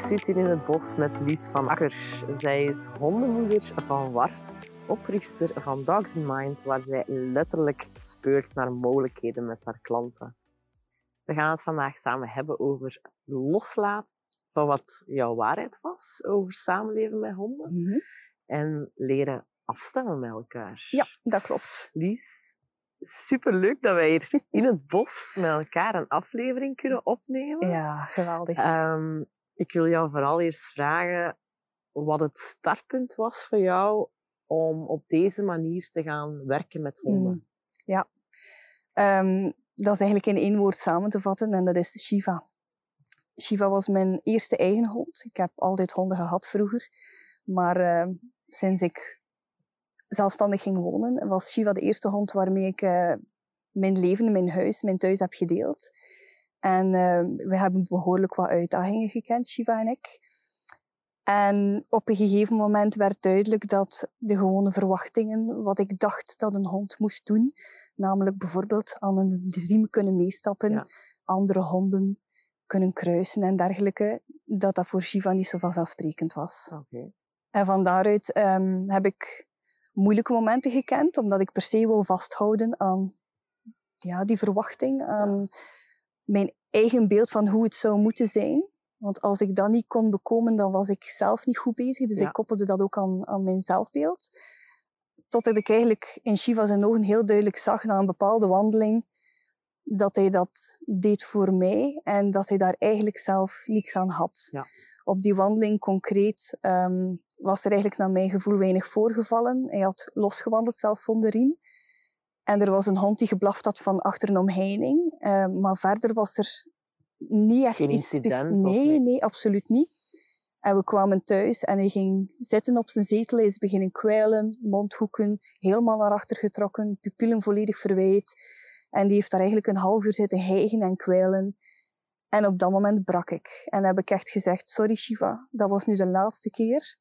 Ik zit hier in het bos met Lies van Akker. Zij is hondenmoeder van Wart, oprichter van Dogs in Mind, waar zij letterlijk speurt naar mogelijkheden met haar klanten. We gaan het vandaag samen hebben over loslaten van wat jouw waarheid was over samenleven met honden Mhm. en leren afstemmen met elkaar. Ja, dat klopt. Lies, superleuk dat wij hier in het bos met elkaar een aflevering kunnen opnemen. Ja, geweldig. Ehm, ik wil jou vooral eerst vragen wat het startpunt was voor jou om op deze manier te gaan werken met honden. Mm. Ehm, dat is eigenlijk in één woord samen te vatten en dat is Shiva. Shiva was mijn eerste eigen hond. Ik heb altijd honden gehad vroeger. Maar ehm, sinds ik zelfstandig ging wonen, was Shiva de eerste hond waarmee ik eh, mijn leven, mijn huis, mijn thuis heb gedeeld. En ehm, we hebben behoorlijk wat uitdagingen gekend, Shiva en ik. En op een gegeven moment werd duidelijk dat de gewone verwachtingen, wat ik dacht dat een hond moest doen, namelijk bijvoorbeeld aan een riem kunnen meestappen, Ja. andere honden kunnen kruisen en dergelijke, dat dat voor Shiva niet zo vanzelfsprekend was. En van daaruit ehm, heb ik moeilijke momenten gekend, omdat ik per se wil vasthouden aan ja, die verwachting, aan mijn eigen beeld van hoe het zou moeten zijn. Want als ik dat niet kon bekomen, dan was ik zelf niet goed bezig. Dus Ja. ik koppelde dat ook aan, aan mijn zelfbeeld. Totdat ik eigenlijk in Shiva zijn ogen heel duidelijk zag na een bepaalde wandeling dat hij dat deed voor mij en dat hij daar eigenlijk zelf niks aan had. Ja. Op die wandeling concreet ehm, was er eigenlijk naar mijn gevoel weinig voorgevallen. Hij had losgewandeld, zelfs zonder riem. En er was een hond die geblaft had van achter een omheining. Eh, maar verder was er niet echt Geen iets... incident, nee? nee, absoluut niet. En we kwamen thuis en hij ging zitten op zijn zetel. Hij is beginnen kwijlen, mondhoeken helemaal naar achter getrokken, pupillen volledig verwijt. En die heeft daar eigenlijk een half uur zitten hijgen en kwijlen. En op dat moment brak ik. En heb ik echt gezegd, sorry Shiva, dat was nu de laatste keer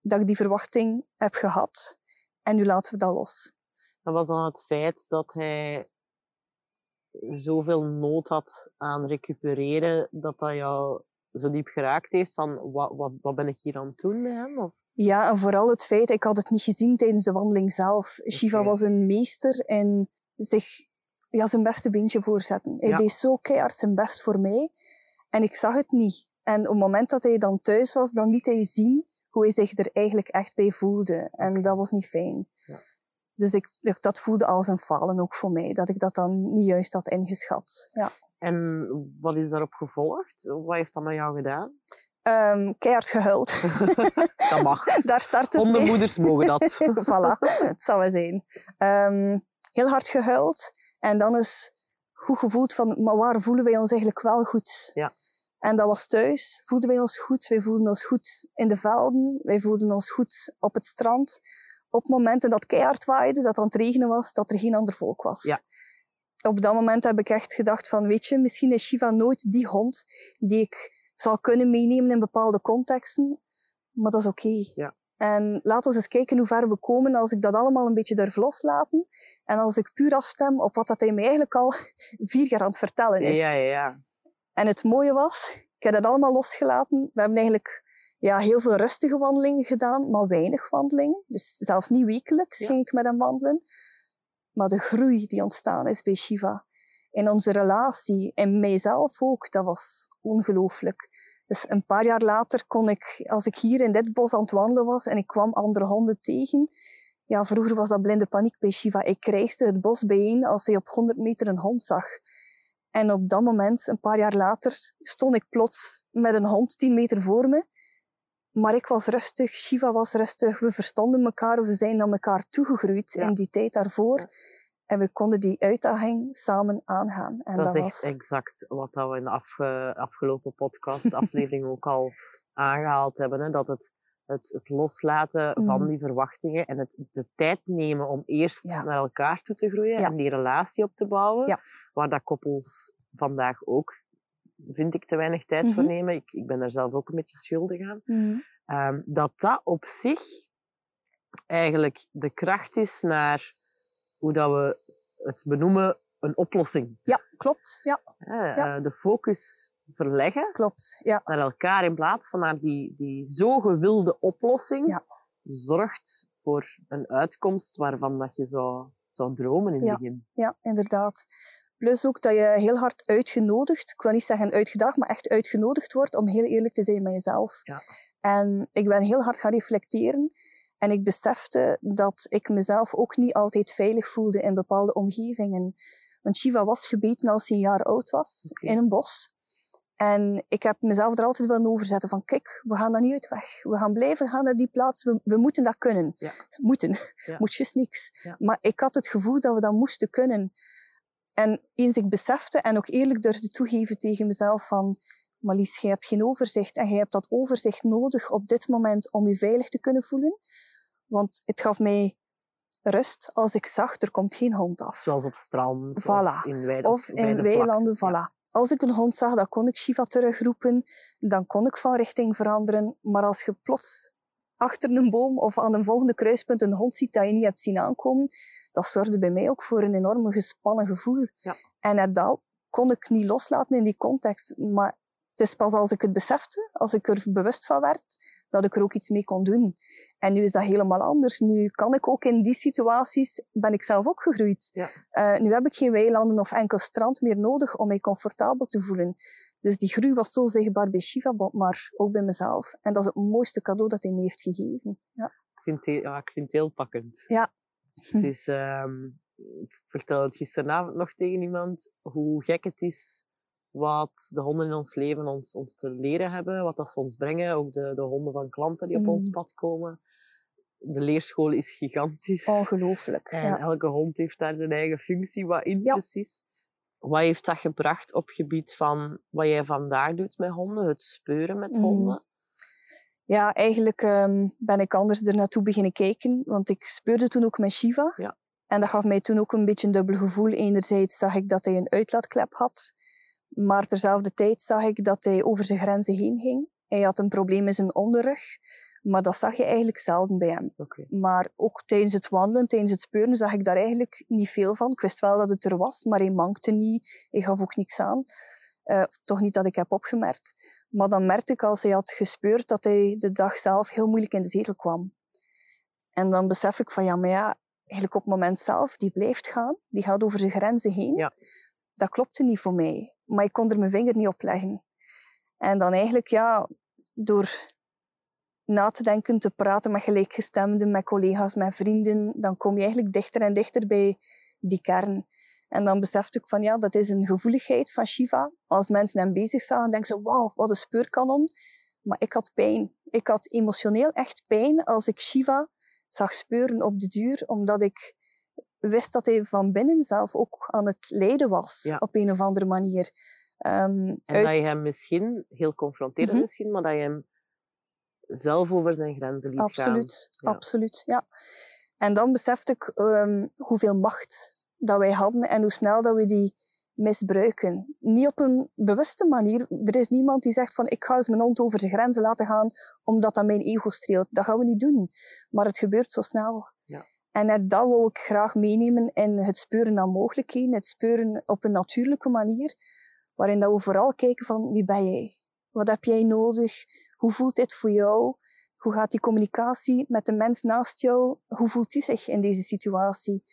dat ik die verwachting heb gehad. En nu laten we dat los. Dat was dan het feit dat hij zoveel nood had aan recupereren, dat dat jou zo diep geraakt heeft van wat, wat, wat ben ik hier aan het doen met hem? Of? Ja, en vooral het feit, ik had het niet gezien tijdens de wandeling zelf. Shiva was een meester in zich ja, zijn beste beentje voorzetten. Hij Ja. deed zo keihard zijn best voor mij. En ik zag het niet. En op het moment dat hij dan thuis was, dan liet hij zien hoe hij zich er eigenlijk echt bij voelde. En dat was niet fijn. Dus ik, dat voelde als een falen ook voor mij, dat ik dat dan niet juist had ingeschat. Ja. En wat is daarop gevolgd? Wat heeft dat met jou gedaan? Ehm, keihard gehuild. Dat mag. Daar start het mee. Hondenmoeders mogen dat. voilà, het zal wel zijn. Ehm, heel hard gehuild. En dan is goed gevoeld van, maar waar voelen wij ons eigenlijk wel goed? Ja. En dat was thuis. Voelden wij ons goed? Wij voelden ons goed in de velden. Wij voelden ons goed op het strand. Op momenten dat het keihard waaide, dat het aan het regenen was, dat er geen ander volk was. Ja. Op dat moment heb ik echt gedacht van, weet je, misschien is Shiva nooit die hond die ik zal kunnen meenemen in bepaalde contexten. Maar dat is oké. Ja. En laten we eens kijken hoe ver we komen als ik dat allemaal een beetje durf loslaten. En als ik puur afstem op wat dat hij mij eigenlijk al vier jaar aan het vertellen is. Ja, ja, ja. En het mooie was, ik heb dat allemaal losgelaten. We hebben eigenlijk ja, heel veel rustige wandelingen gedaan, maar weinig wandelingen. Dus zelfs niet wekelijks Ja. ging ik met hem wandelen. Maar de groei die ontstaan is bij Shiva, in onze relatie, in mijzelf ook, dat was ongelooflijk. Dus een paar jaar later kon ik, als ik hier in dit bos aan het wandelen was en ik kwam andere honden tegen, ja, vroeger was dat blinde paniek bij Shiva. Ik krijgde het bos bijeen als hij op 100 meter een hond zag. En op dat moment, een paar jaar later, stond ik plots met een hond 10 meter voor me. Maar ik was rustig, Shiva was rustig, we verstonden elkaar, we zijn naar elkaar toegegroeid Ja. in die tijd daarvoor. Ja. En we konden die uitdaging samen aangaan. En dat, dat, is was... echt exact wat we in de afge, afgelopen podcast-aflevering ook al aangehaald hebben. Hè? Dat het, het, het loslaten van Mhm. die verwachtingen en het de tijd nemen om eerst Ja. naar elkaar toe te groeien en die relatie op te bouwen, waar dat koppels vandaag ook, vind ik, te weinig tijd voor Mhm. nemen. Ik, ik ben daar zelf ook een beetje schuldig aan. Mhm. Ehm, dat dat op zich eigenlijk de kracht is naar hoe dat we het benoemen, een oplossing. Ja, klopt. Ja, Ja. eh, de focus verleggen klopt. Ja. naar elkaar in plaats van naar die, die zo gewilde oplossing Ja. zorgt voor een uitkomst waarvan dat je zou, zou dromen in Ja. het begin. ja, inderdaad. Plus ook dat je heel hard uitgenodigd, ik wil niet zeggen uitgedaagd, maar echt uitgenodigd wordt om heel eerlijk te zijn met jezelf. Ja. En ik ben heel hard gaan reflecteren en ik besefte dat ik mezelf ook niet altijd veilig voelde in bepaalde omgevingen. Want Shiva was gebeten als hij een jaar oud was, in een bos. En ik heb mezelf er altijd willen over zetten van kijk, we gaan daar niet uit weg. We gaan blijven gaan naar die plaats. We, we moeten dat kunnen. Ja. Moeten. Ja. Moet niks. Ja. Maar ik had het gevoel dat we dat moesten kunnen. En eens ik besefte en ook eerlijk durfde toegeven tegen mezelf van Marlies, jij hebt geen overzicht en jij hebt dat overzicht nodig op dit moment om je veilig te kunnen voelen. Want het gaf mij rust als ik zag, er komt geen hond af. Zoals op strand Voilà. of in, Of in weilanden, voilà. Als ik een hond zag, dan kon ik Shiva terugroepen. Dan kon ik van richting veranderen. Maar als je plots achter een boom of aan een volgende kruispunt een hond ziet dat je niet hebt zien aankomen, dat zorgde bij mij ook voor een enorm gespannen gevoel. Ja. En dat kon ik niet loslaten in die context. Maar het is pas als ik het besefte, als ik er bewust van werd, dat ik er ook iets mee kon doen. En nu is dat helemaal anders. Nu kan ik ook in die situaties, ben ik zelf ook gegroeid. Ja. Eh, nu heb ik geen weilanden of enkel strand meer nodig om mij comfortabel te voelen. Dus die groei was zo zichtbaar bij Shiva, maar ook bij mezelf. En dat is het mooiste cadeau dat hij me heeft gegeven. Ja. Ik vind het, heel- ja, ik vind het heel pakkend. Ja. Het is, ehm, ik vertelde het gisteravond nog tegen iemand, hoe gek het is wat de honden in ons leven ons, ons te leren hebben, wat dat ze ons brengen, ook de, de honden van klanten die op ons Mm. pad komen. De leerschool is gigantisch. Ongelooflijk. En Ja. elke hond heeft daar zijn eigen functie, wat in Ja. precies. Wat heeft dat gebracht op gebied van wat jij vandaag doet met honden, het speuren met Mm. honden? Ja, eigenlijk ehm, ben ik anders er naartoe beginnen kijken, want ik speurde toen ook met Shiva. Ja. En dat gaf mij toen ook een beetje een dubbel gevoel. Enerzijds zag ik dat hij een uitlaatklep had, maar terzelfde tijd zag ik dat hij over zijn grenzen heen ging. Hij had een probleem in zijn onderrug, maar dat zag je eigenlijk zelden bij hem. Maar ook tijdens het wandelen, tijdens het speuren, zag ik daar eigenlijk niet veel van. Ik wist wel dat het er was, maar hij mankte niet. Hij gaf ook niks aan. Eh, toch niet dat ik heb opgemerkt. Maar dan merkte ik als hij had gespeurd dat hij de dag zelf heel moeilijk in de zetel kwam. En dan besef ik van ja, maar ja, eigenlijk op het moment zelf, die blijft gaan. Die gaat over zijn grenzen heen. Ja. Dat klopte niet voor mij. Maar ik kon er mijn vinger niet op leggen. En dan eigenlijk, ja, door na te denken, te praten met gelijkgestemden, met collega's, met vrienden, dan kom je eigenlijk dichter en dichter bij die kern. En dan besefte ik van ja, dat is een gevoeligheid van Shiva. Als mensen hem bezig zagen, denken ze, wauw, wat een speurkanon. Maar ik had pijn. Ik had emotioneel echt pijn als ik Shiva zag speuren op de duur, omdat ik wist dat hij van binnen zelf ook aan het lijden was, Ja. op een of andere manier. Ehm, En uit- dat je hem misschien, heel confronterend Mhm. misschien, maar dat je hem zelf over zijn grenzen liet gaan. Absoluut, Ja. absoluut, ja. En dan besefte ik ehm, hoeveel macht dat wij hadden en hoe snel dat we die misbruiken. Niet op een bewuste manier. Er is niemand die zegt van ik ga eens mijn hond over zijn grenzen laten gaan omdat dat mijn ego streelt. Dat gaan we niet doen. Maar het gebeurt zo snel. Ja. En dat wil ik graag meenemen in het speuren naar mogelijkheden. Het speuren op een natuurlijke manier. Waarin dat we vooral kijken van wie ben jij? Wat heb jij nodig? Hoe voelt dit voor jou? Hoe gaat die communicatie met de mens naast jou? Hoe voelt die zich in deze situatie?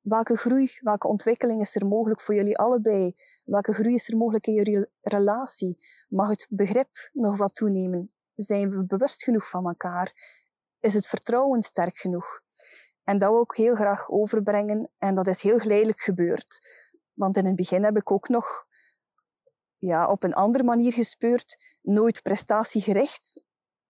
Welke groei, welke ontwikkeling is er mogelijk voor jullie allebei? Welke groei is er mogelijk in jullie relatie? Mag het begrip nog wat toenemen? Zijn we bewust genoeg van elkaar? Is het vertrouwen sterk genoeg? En dat wil ik heel graag overbrengen. En dat is heel geleidelijk gebeurd. Want in het begin heb ik ook nog ja, op een andere manier gespeurd. Nooit prestatiegericht.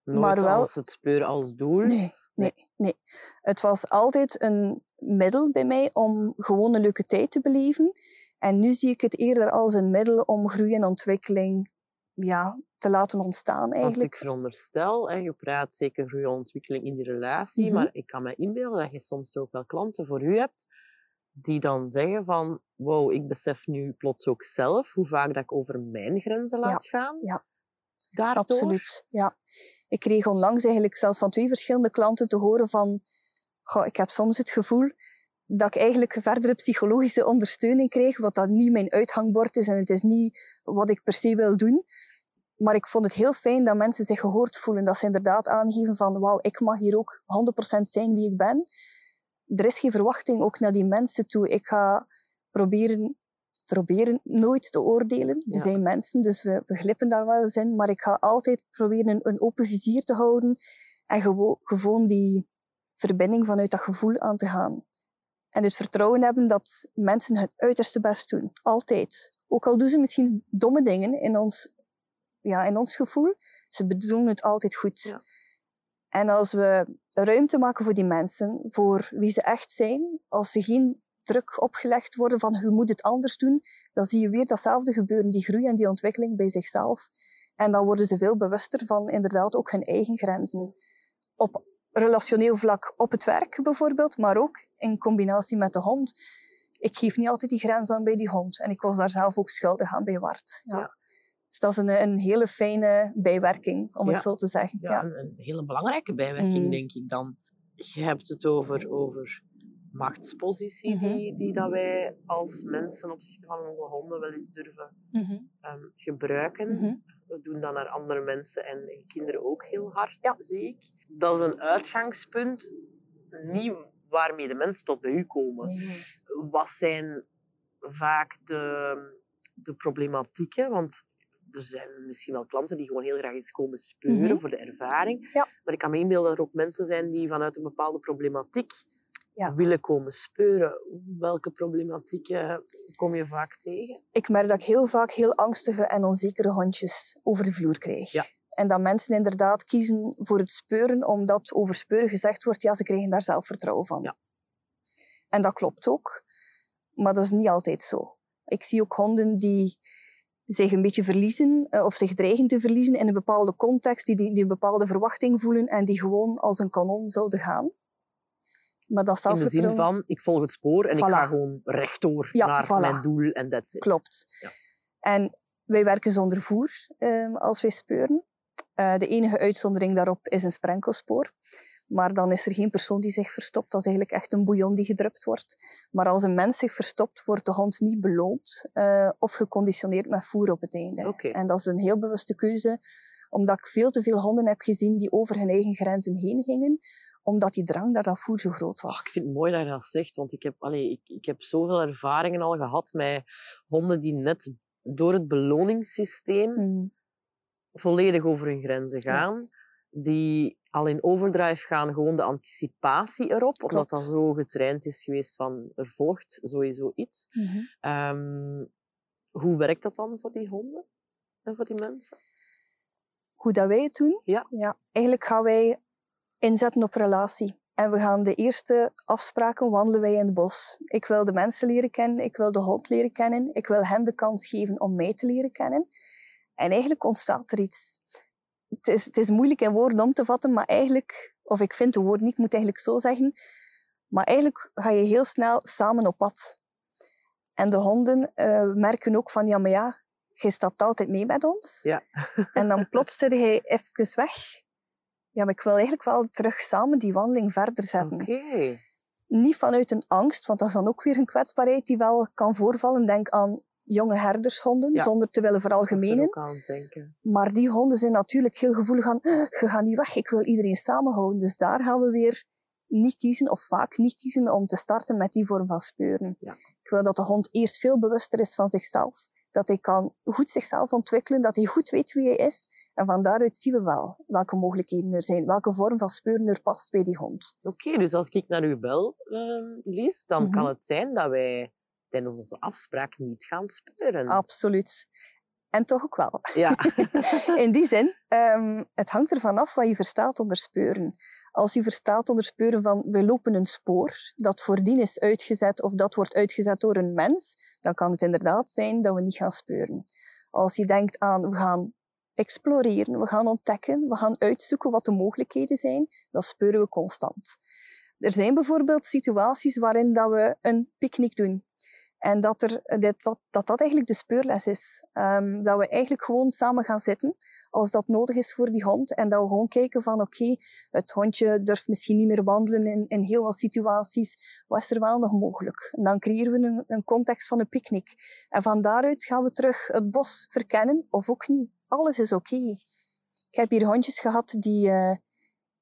Nooit Maar wel- als het speuren als doel, Nee. nee, nee. Het was altijd een middel bij mij om gewoon een leuke tijd te beleven. En nu zie ik het eerder als een middel om groei en ontwikkeling ja, te laten ontstaan eigenlijk. Want ik veronderstel, hè, je praat zeker groei en ontwikkeling in die relatie, Mhm. maar ik kan me inbeelden dat je soms ook wel klanten voor u hebt die dan zeggen van wow, ik besef nu plots ook zelf hoe vaak dat ik over mijn grenzen Ja, laat gaan. ja. Daardoor? Absoluut, ja. Ik kreeg onlangs eigenlijk zelfs van twee verschillende klanten te horen van goh, ik heb soms het gevoel dat ik eigenlijk verdere psychologische ondersteuning krijg, wat dat niet mijn uithangbord is en het is niet wat ik per se wil doen. Maar ik vond het heel fijn dat mensen zich gehoord voelen, dat ze inderdaad aangeven van wauw, ik mag hier ook 100% zijn wie ik ben. Er is geen verwachting ook naar die mensen toe. Ik ga proberen, proberen nooit te oordelen. We Ja. zijn mensen, dus we, we glippen daar wel eens in. Maar ik ga altijd proberen een, een open vizier te houden en gewo- gewoon die verbinding vanuit dat gevoel aan te gaan. En het vertrouwen hebben dat mensen het uiterste best doen. Altijd. Ook al doen ze misschien domme dingen in ons, ja, in ons gevoel, ze bedoelen het altijd goed. Ja. En als we ruimte maken voor die mensen, voor wie ze echt zijn, als ze geen druk opgelegd worden van je moet het anders doen, dan zie je weer datzelfde gebeuren, die groei en die ontwikkeling bij zichzelf. En dan worden ze veel bewuster van inderdaad ook hun eigen grenzen. Op relationeel vlak op het werk bijvoorbeeld, maar ook in combinatie met de hond. Ik geef niet altijd die grens aan bij die hond. En ik was daar zelf ook schuldig aan bij Wart. Ja. Ja. Dus dat is een, een hele fijne bijwerking, om Ja. het zo te zeggen. Ja, Ja. Een, een hele belangrijke bijwerking, Mhm. denk ik dan. Je hebt het over, over machtspositie Mhm. die, die dat wij als mensen opzichte van onze honden wel eens durven Mhm. ehm, gebruiken. Mhm. We doen dat naar andere mensen en kinderen ook heel hard, Ja. zie ik. Dat is een uitgangspunt, niet waarmee de mensen tot bij u komen. Wat zijn vaak de, de problematieken? Want er zijn misschien wel klanten die gewoon heel graag eens komen speuren Mhm. voor de ervaring. Ja. Maar ik kan me inbeelden dat er ook mensen zijn die vanuit een bepaalde problematiek Ja. willen komen speuren. Welke problematieken kom je vaak tegen? Ik merk dat ik heel vaak heel angstige en onzekere hondjes over de vloer krijg. Ja. En dat mensen inderdaad kiezen voor het speuren, omdat over speuren gezegd wordt, ja, ze krijgen daar zelfvertrouwen van. Ja. En dat klopt ook. Maar dat is niet altijd zo. Ik zie ook honden die zich een beetje verliezen, eh, of zich dreigen te verliezen in een bepaalde context, die, die, een bepaalde verwachting voelen en die gewoon als een kanon zouden gaan. Maar dat In de zin van, ik volg het spoor en ik ga gewoon rechtdoor Ja, naar voilà. mijn doel en that's it. Klopt. Ja. En wij werken zonder voer eh, als wij speuren. Eh, de enige uitzondering daarop is een sprenkelspoor. Maar dan is er geen persoon die zich verstopt. Dat is eigenlijk echt een bouillon die gedrupt wordt. Maar als een mens zich verstopt, wordt de hond niet beloond eh, of geconditioneerd met voer op het einde. En dat is een heel bewuste keuze, omdat ik veel te veel honden heb gezien die over hun eigen grenzen heen gingen, omdat die drang naar dat voer zo groot Oh, ik was. vind het mooi dat je dat zegt, want ik heb, allee, ik, ik heb zoveel ervaringen al gehad met honden die net door het beloningssysteem Mm, volledig over hun grenzen Ja. gaan. Die al in overdrive gaan, gewoon de anticipatie erop, omdat dat zo getraind is geweest van er volgt sowieso iets. mhm. Ehm, hoe werkt dat dan voor die honden en voor die mensen? hoe dat wij het doen. Ja. eigenlijk gaan wij inzetten op relatie. En we gaan de eerste afspraken wandelen wij in het bos. Ik wil de mensen leren kennen, ik wil de hond leren kennen, ik wil hen de kans geven om mij te leren kennen. En eigenlijk ontstaat er iets. Het is, het is moeilijk in woorden om te vatten, maar eigenlijk, of ik vind de woord niet, ik moet eigenlijk zo zeggen, maar eigenlijk ga je heel snel samen op pad. En de honden eh, merken ook van, ja, maar ja, jij stapt altijd mee met ons. Ja. En dan plots zit hij even weg. Ja, maar ik wil eigenlijk wel terug samen die wandeling verder zetten. Oké. Niet vanuit een angst, want dat is dan ook weer een kwetsbaarheid die wel kan voorvallen. Denk aan jonge herdershonden, Ja. zonder te willen er veralgemenen. Maar die honden zijn natuurlijk heel gevoelig aan, "Ah, je gaat niet weg, ik wil iedereen samenhouden. Dus daar gaan we weer niet kiezen, of vaak niet kiezen, om te starten met die vorm van speuren. Ja. Ik wil dat de hond eerst veel bewuster is van zichzelf. Dat hij kan goed zichzelf ontwikkelen, dat hij goed weet wie hij is. En van daaruit zien we wel welke mogelijkheden er zijn, welke vorm van speuren er past bij die hond. Oké, dus als ik naar u bel, ehm Lies, dan Mhm. kan het zijn dat wij tijdens onze afspraak niet gaan speuren. Absoluut. En toch ook wel. Ja. In die zin, um, het hangt ervan af wat je verstaat onder speuren. Als je verstaat onder speuren van we lopen een spoor dat voordien is uitgezet of dat wordt uitgezet door een mens, dan kan het inderdaad zijn dat we niet gaan speuren. Als je denkt aan we gaan exploreren, we gaan ontdekken, we gaan uitzoeken wat de mogelijkheden zijn, dan speuren we constant. Er zijn bijvoorbeeld situaties waarin dat we een picknick doen. En dat, er, dat, dat, dat, dat eigenlijk de speurles is. Um, dat we eigenlijk gewoon samen gaan zitten als dat nodig is voor die hond. En dat we gewoon kijken van oké, het hondje durft misschien niet meer wandelen in, in heel wat situaties. Wat is er wel nog mogelijk? En dan creëren we een, een context van een picknick. En van daaruit gaan we terug het bos verkennen of ook niet. Alles is oké. Ik heb hier hondjes gehad die, uh,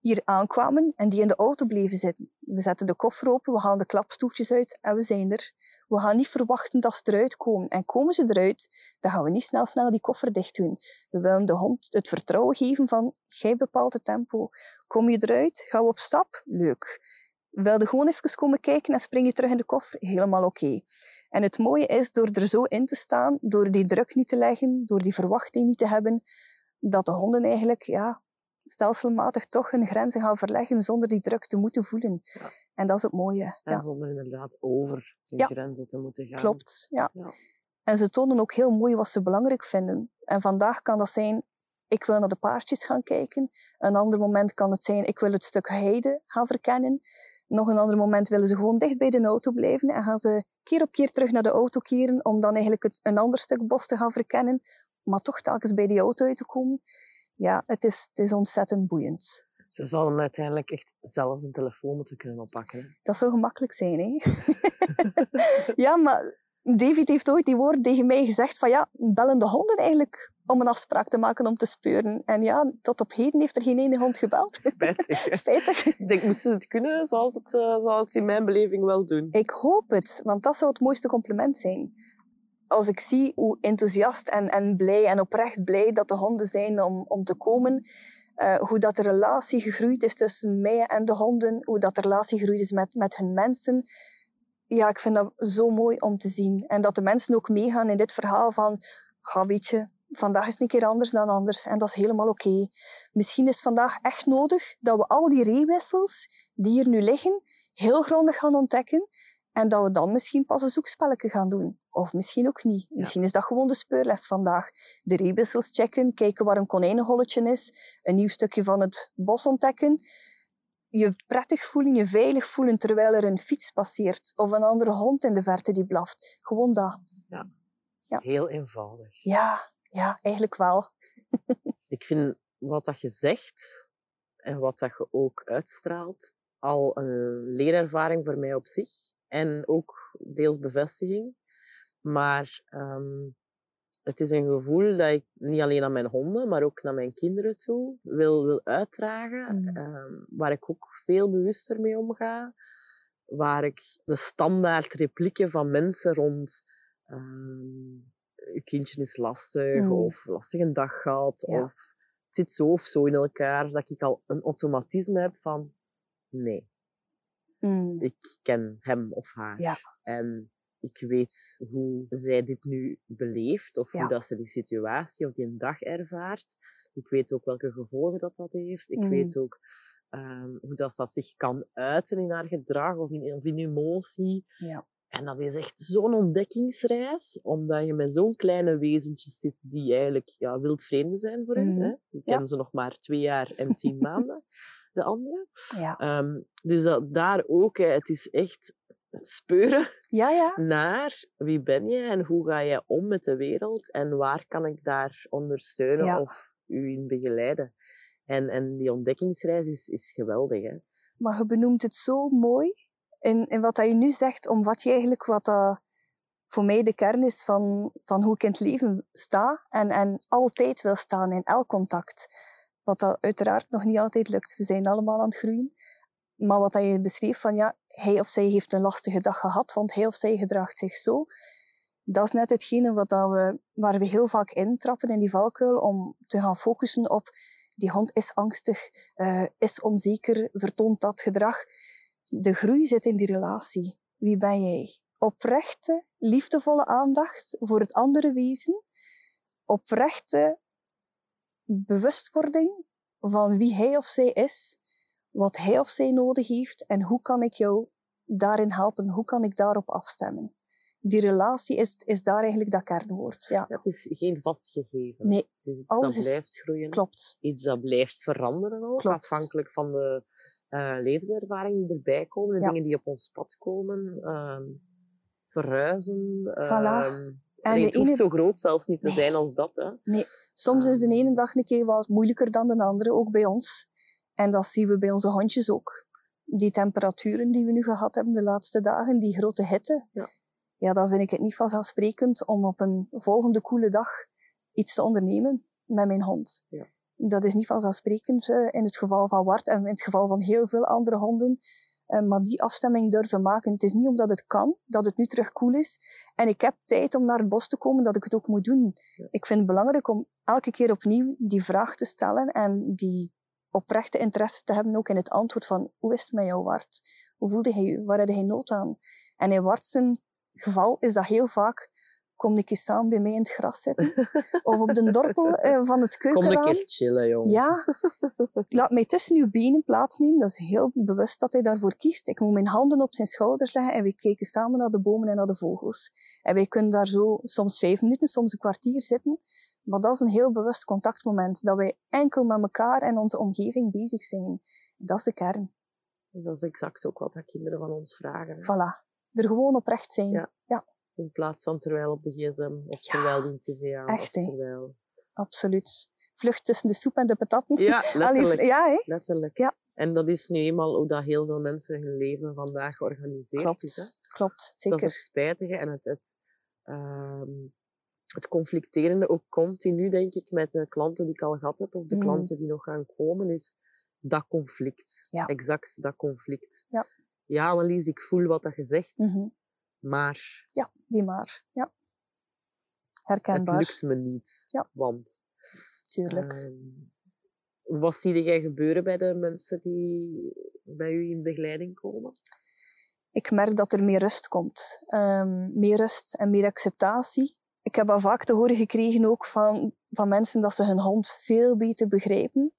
hier aankwamen en die in de auto bleven zitten. We zetten de koffer open, we halen de klapstoeltjes uit en we zijn er. We gaan niet verwachten dat ze eruit komen. En komen ze eruit, dan gaan we niet snel snel die koffer dicht doen. We willen de hond het vertrouwen geven van, jij bepaalt het tempo. Kom je eruit, gaan we op stap? Leuk. Wilde gewoon even komen kijken en spring je terug in de koffer? Helemaal oké. En het mooie is, door er zo in te staan, door die druk niet te leggen, door die verwachting niet te hebben, dat de honden eigenlijk ja, stelselmatig toch hun grenzen gaan verleggen zonder die druk te moeten voelen. Ja. En dat is het mooie. En ja. zonder inderdaad over die ja. grenzen te moeten gaan. Klopt, ja. En ze tonen ook heel mooi wat ze belangrijk vinden. En vandaag kan dat zijn, ik wil naar de paardjes gaan kijken. Een ander moment kan het zijn, ik wil het stuk heide gaan verkennen. Nog een ander moment willen ze gewoon dicht bij de auto blijven en gaan ze keer op keer terug naar de auto keren om dan eigenlijk het, een ander stuk bos te gaan verkennen, maar toch telkens bij die auto uit te komen ja, het is, het is ontzettend boeiend. Ze zouden uiteindelijk echt zelfs een telefoon moeten kunnen oppakken. Dat zou gemakkelijk zijn, hè? ja, maar David heeft ooit die woorden tegen mij gezegd van ja, bellen de honden eigenlijk om een afspraak te maken om te speuren. En ja, tot op heden heeft er geen ene hond gebeld. Spijtig. Spijtig. Ik denk, moesten ze het kunnen zoals, het, eh, zoals ze in mijn beleving wel doen? Ik hoop het, want dat zou het mooiste compliment zijn als ik zie hoe enthousiast en, en blij en oprecht blij dat de honden zijn om, om te komen, uh, hoe dat de relatie gegroeid is tussen mij en de honden, hoe dat de relatie gegroeid is met, met hun mensen. Ja, ik vind dat zo mooi om te zien. En dat de mensen ook meegaan in dit verhaal van, ga weet je, vandaag is een keer anders dan anders en dat is helemaal oké. Misschien is vandaag echt nodig dat we al die reewissels die hier nu liggen, heel grondig gaan ontdekken en dat we dan misschien pas een zoekspelletje gaan doen. Of misschien ook niet. Misschien is dat gewoon de speurles vandaag. De rebissels checken, kijken waar een konijnenholletje is, een nieuw stukje van het bos ontdekken. Je prettig voelen, je veilig voelen terwijl er een fiets passeert of een andere hond in de verte die blaft. Gewoon dat. Ja. ja. Heel eenvoudig. Ja, ja, eigenlijk wel. Ik vind wat dat je zegt en wat dat je ook uitstraalt al een leerervaring voor mij op zich. En ook deels bevestiging. Maar um, het is een gevoel dat ik niet alleen aan mijn honden, maar ook naar mijn kinderen toe wil, wil uitdragen. Mm. Um, waar ik ook veel bewuster mee omga. Waar ik de standaard replieken van mensen rond um, je kindje is lastig mm. of lastig een dag gehad ja. of het zit zo of zo in elkaar, dat ik al een automatisme heb van nee. Mm. Ik ken hem of haar. Ja. En ik weet hoe zij dit nu beleeft, of hoe dat ze die situatie of die dag ervaart. Ik weet ook welke gevolgen dat dat heeft. Ik mm. weet ook um, hoe dat, dat zich kan uiten in haar gedrag of in, of in emotie. Ja. En dat is echt zo'n ontdekkingsreis, omdat je met zo'n kleine wezentjes zit die eigenlijk ja, wildvreemden zijn voor hen. Mm. Hè? Die kennen ze nog maar twee jaar en tien maanden, de andere. Ja. Um, dus dat, daar ook, hè, het is echt speuren ja, ja. naar wie ben je en hoe ga je om met de wereld en waar kan ik daar ondersteunen Ja. of u in begeleiden. En, en die ontdekkingsreis is, is geweldig. Hè? Maar je benoemt het zo mooi. In, in wat dat je nu zegt, omvat je eigenlijk wat dat voor mij de kern is van, van hoe ik in het leven sta en, en altijd wil staan in elk contact. Wat dat uiteraard nog niet altijd lukt. We zijn allemaal aan het groeien. Maar wat dat je beschreef van ja, hij of zij heeft een lastige dag gehad, want hij of zij gedraagt zich zo. Dat is net hetgene wat we, waar we heel vaak intrappen in die valkuil om te gaan focussen op die hond is angstig, uh, is onzeker, vertoont dat gedrag. De groei zit in die relatie. Wie ben jij? Oprechte, liefdevolle aandacht voor het andere wezen, oprechte bewustwording van wie hij of zij is, wat hij of zij nodig heeft en hoe kan ik jou daarin helpen, hoe kan ik daarop afstemmen. Die relatie is, is daar eigenlijk dat kernwoord. Ja. Het is geen vast gegeven. Nee, Het is iets alles dat is- blijft groeien. klopt. Iets dat blijft veranderen ook, Klopt. afhankelijk van de eh, levenservaringen die erbij komen, de Ja. dingen die op ons pad komen, ehm, verhuizen. Voilà. ehm, En nee, de het hoeft ene- zo groot zelfs niet te Nee. zijn als dat. Hè. Soms is de Ehm. ene dag een keer wat moeilijker dan de andere, ook bij ons. En dat zien we bij onze hondjes ook. Die temperaturen die we nu gehad hebben de laatste dagen, die grote hitte. Ja. Ja, dan vind ik het niet vanzelfsprekend om op een volgende koele dag iets te ondernemen met mijn hond. Ja. Dat is niet vanzelfsprekend eh, in het geval van Wart en in het geval van heel veel andere honden. Eh, maar die afstemming durven maken. Het is niet omdat het kan, dat het nu terug koel is. En ik heb tijd om naar het bos te komen, dat ik het ook moet doen. Ja. Ik vind het belangrijk om elke keer opnieuw die vraag te stellen en die oprechte interesse te hebben ook in het antwoord van hoe is het met jou, Wart? Hoe voelde hij je? Waar had hij nood aan? En in Wart zijn geval is dat heel vaak kom ik eens samen bij mij in het gras zitten. Of op de dorpel eh, van het Kom een keukenraam. keer chillen, jongen. Ja, laat mij tussen uw benen plaatsnemen. Dat is heel bewust dat hij daarvoor kiest. Ik moet mijn handen op zijn schouders leggen en we kijken samen naar de bomen en naar de vogels. En wij kunnen daar zo soms vijf minuten, soms een kwartier zitten. Maar dat is een heel bewust contactmoment, dat wij enkel met elkaar en onze omgeving bezig zijn. Dat is de kern. Dat is exact ook wat dat kinderen van ons vragen. hè. Voilà. Er gewoon oprecht zijn. Ja. In plaats van terwijl op de gsm, of Ja, terwijl die tv aan, echt, of hè. terwijl... Absoluut. Vlucht tussen de soep en de patatten. Ja, Allee, letterlijk. ja, hè? letterlijk. Ja. En dat is nu eenmaal hoe dat heel veel mensen hun leven vandaag georganiseerd is. Hè. Klopt. Klopt, Dat is zeker. het spijtige en het, het, ehm, het conflicterende, ook continu, denk ik, met de klanten die ik al gehad heb, of de Mm. klanten die nog gaan komen, is dat conflict. Ja. Exact dat conflict. Ja. Ja, Annelies, ik voel wat dat je zegt, Mhm. maar Ja, die maar. Ja. het Herkenbaar, lukt me niet. Ja. Want tuurlijk. Ehm, wat zie jij gebeuren bij de mensen die bij u in begeleiding komen? ik merk dat er meer rust komt. Ehm, meer rust en meer acceptatie. Ik heb al vaak te horen gekregen ook van, van mensen dat ze hun hond veel beter begrijpen.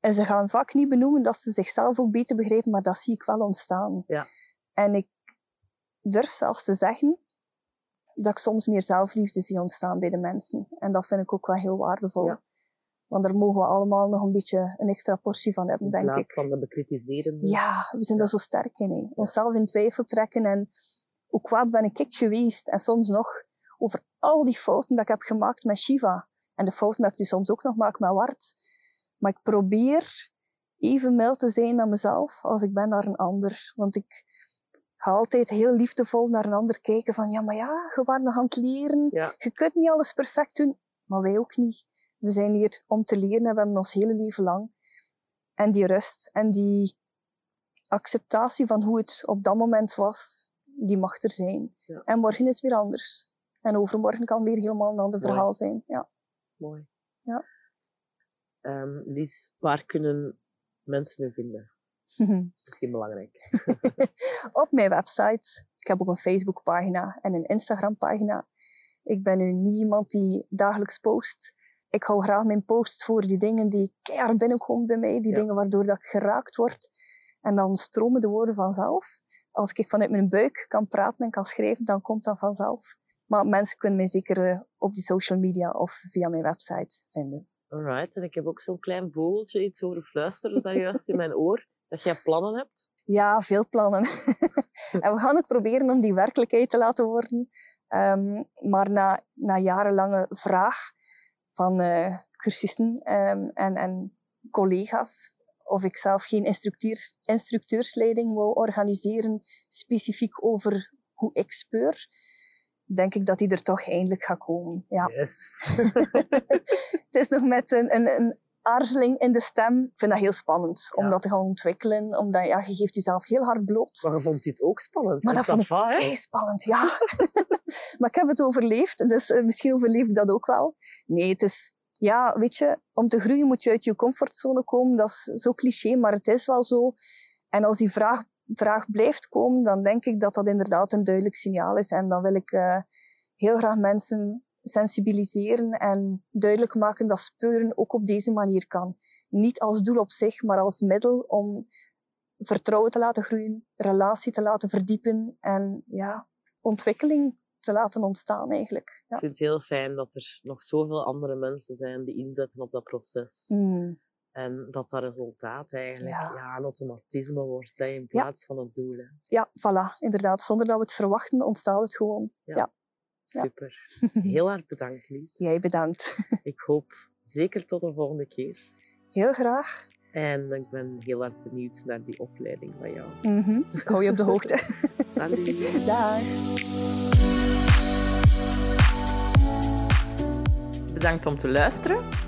En ze gaan vaak niet benoemen dat ze zichzelf ook beter begrijpen, maar dat zie ik wel ontstaan. Ja. En ik durf zelfs te zeggen dat ik soms meer zelfliefde zie ontstaan bij de mensen. En dat vind ik ook wel heel waardevol. Ja. Want daar mogen we allemaal nog een beetje een extra portie van hebben, In denk plaats ik. van de bekritiserende. Ja, we zijn daar zo sterk in. Hè. Onszelf in twijfel trekken en hoe kwaad ben ik geweest en soms nog over al die fouten dat ik heb gemaakt met Shiva. En de fouten dat ik nu soms ook nog maak met Wart. Maar ik probeer even mild te zijn naar mezelf als ik ben naar een ander. Want ik ga altijd heel liefdevol naar een ander kijken van ja, maar ja, je was nog aan het leren. Ja. Je kunt niet alles perfect doen, maar wij ook niet. We zijn hier om te leren en we hebben ons hele leven lang. En die rust en die acceptatie van hoe het op dat moment was, die mag er zijn. Ja. En morgen is weer anders. En overmorgen kan weer helemaal een ander Mooi. verhaal zijn. Ja. Mooi. Ja. Ehm, Lies, waar kunnen mensen u vinden? Dat is misschien belangrijk. op mijn website. Ik heb ook een Facebookpagina en een Instagrampagina. Ik ben nu niet iemand die dagelijks post. Ik hou graag mijn posts voor die dingen die keihard binnenkomen bij mij, die Ja. dingen waardoor dat ik geraakt word. En dan stromen de woorden vanzelf. Als ik vanuit mijn buik kan praten en kan schrijven, dan komt dat vanzelf. Maar mensen kunnen mij zeker eh, op die social media of via mijn website vinden. Alright, en ik heb ook zo'n klein vogeltje iets horen fluisteren daar juist in mijn oor. Dat jij plannen hebt. Ja, veel plannen. en we gaan het proberen om die werkelijkheid te laten worden. Ehm, maar na, na jarenlange vraag van eh, cursisten ehm, en, en collega's of ik zelf geen instructeurs, instructeursleiding wou organiseren, specifiek over hoe ik speur, denk ik dat die er toch eindelijk gaat komen. Ja. Yes. Het is nog met een, een, een aarzeling in de stem. Ik vind dat heel spannend om Ja. dat te gaan ontwikkelen. Omdat ja, je geeft jezelf heel hard bloot. Maar je vond dit ook spannend. Maar dat is vond ik spannend, ja. maar ik heb het overleefd, dus eh, misschien overleef ik dat ook wel. Nee, het is... Ja, weet je, om te groeien moet je uit je comfortzone komen. Dat is zo cliché, maar het is wel zo. En als die vraag, vraag blijft komen, dan denk ik dat dat inderdaad een duidelijk signaal is. En dan wil ik eh, heel graag mensen sensibiliseren en duidelijk maken dat speuren ook op deze manier kan. Niet als doel op zich, maar als middel om vertrouwen te laten groeien, relatie te laten verdiepen en ja, ontwikkeling te laten ontstaan eigenlijk. Ja. Ik vind het heel fijn dat er nog zoveel andere mensen zijn die inzetten op dat proces. Mm. En dat dat resultaat eigenlijk Ja. ja. een automatisme wordt hè, in plaats van het doel. Hè. Ja, voilà, inderdaad. Zonder dat we het verwachten, ontstaat het gewoon. Ja. Ja. Super. Heel erg bedankt, Lies. Jij bedankt. Ik hoop zeker tot de volgende keer. Heel graag. En ik ben heel erg benieuwd naar die opleiding van jou. Mhm. Ik hou je op de hoogte. Salut! Dag. Bedankt om te luisteren.